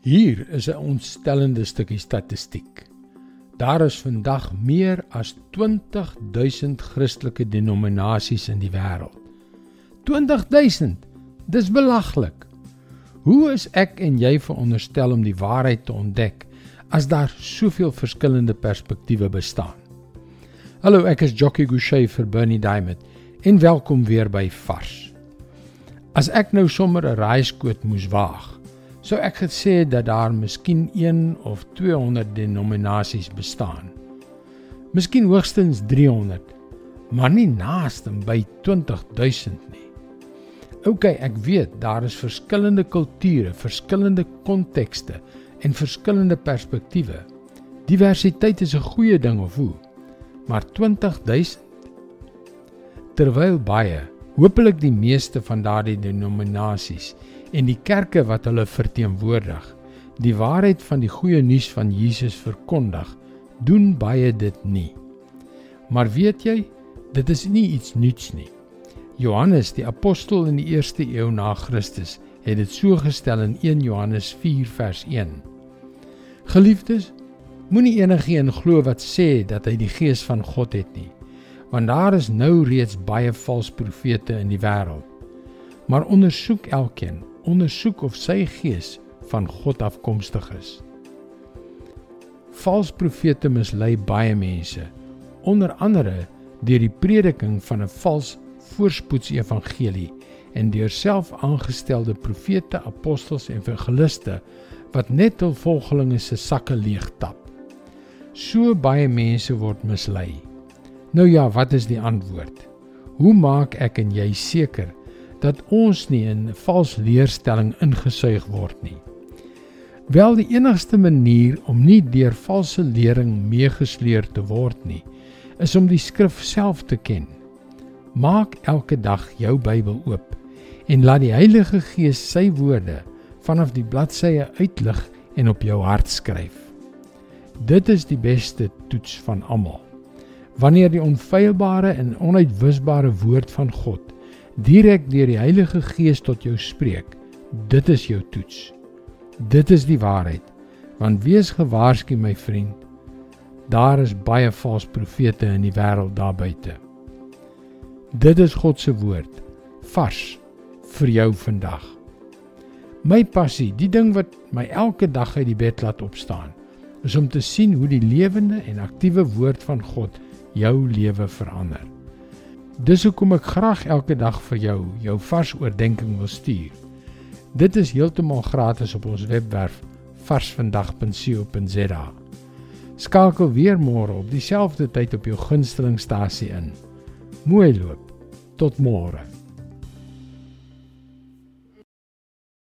Hier is 'n ontstellende stukkie statistiek. Daar is vandag meer as 20000 Christelike denominasies in die wêreld. 20000. Dis belaglik. Hoe is ek en jy veronderstel om die waarheid te ontdek as daar soveel verskillende perspektiewe bestaan? Hallo, ek is Jockey Gouchee vir Bernie Diamond en welkom weer by Vars. As ek nou sommer 'n raaiskoot moes waag, sou ek gesê dat daar miskien 1 of 200 denominasies bestaan. Miskien hoogstens 300, maar nie naaste by 20000 nie. OK, ek weet daar is verskillende kulture, verskillende kontekste en verskillende perspektiewe. Diversiteit is 'n goeie ding of hoe? Maar 20000 terwyl baie, hopelik die meeste van daardie denominasies en die kerke wat hulle verteenwoordig, die waarheid van die goeie nuus van Jesus verkondig, doen baie dit nie. Maar weet jy, dit is nie iets nuuts nie. Johannes die apostel in die 1ste eeu na Christus het dit so gestel in 1 Johannes 4 vers 1. Geliefdes, moenie enigiemand glo wat sê dat hy die gees van God het nie, want daar is nou reeds baie valse profete in die wêreld. Maar ondersoek elkeen ondersoek of sy gees van God afkomstig is. Vals profete mislei baie mense, onder andere deur die prediking van 'n vals voorspoeds evangelie en deur self aangestelde profete, apostels en evangeliste wat net hul volgelinge se sakke leeg tap. So baie mense word mislei. Nou ja, wat is die antwoord? Hoe maak ek en jy seker dat ons nie in 'n vals leerstelling ingesuig word nie. Wel die enigste manier om nie deur valse lering meegesleer te word nie, is om die skrif self te ken. Maak elke dag jou Bybel oop en laat die Heilige Gees sy woorde vanaf die bladsye uitlig en op jou hart skryf. Dit is die beste toets van almal. Wanneer die onfeilbare en onuitwisbare woord van God direk deur die Heilige Gees tot jou spreek. Dit is jou toets. Dit is die waarheid. Want wees gewaarsku my vriend, daar is baie valse profete in die wêreld daar buite. Dit is God se woord vars vir jou vandag. My passie, die ding wat my elke dag uit die bed laat opstaan, is om te sien hoe die lewende en aktiewe woord van God jou lewe verander. Dis hoekom ek graag elke dag vir jou jou vars oordeenking wil stuur. Dit is heeltemal gratis op ons webwerf varsvandag.co.za. Skakel weer môre op dieselfde tyd op jou gunstelingstasie in. Mooi loop. Tot môre.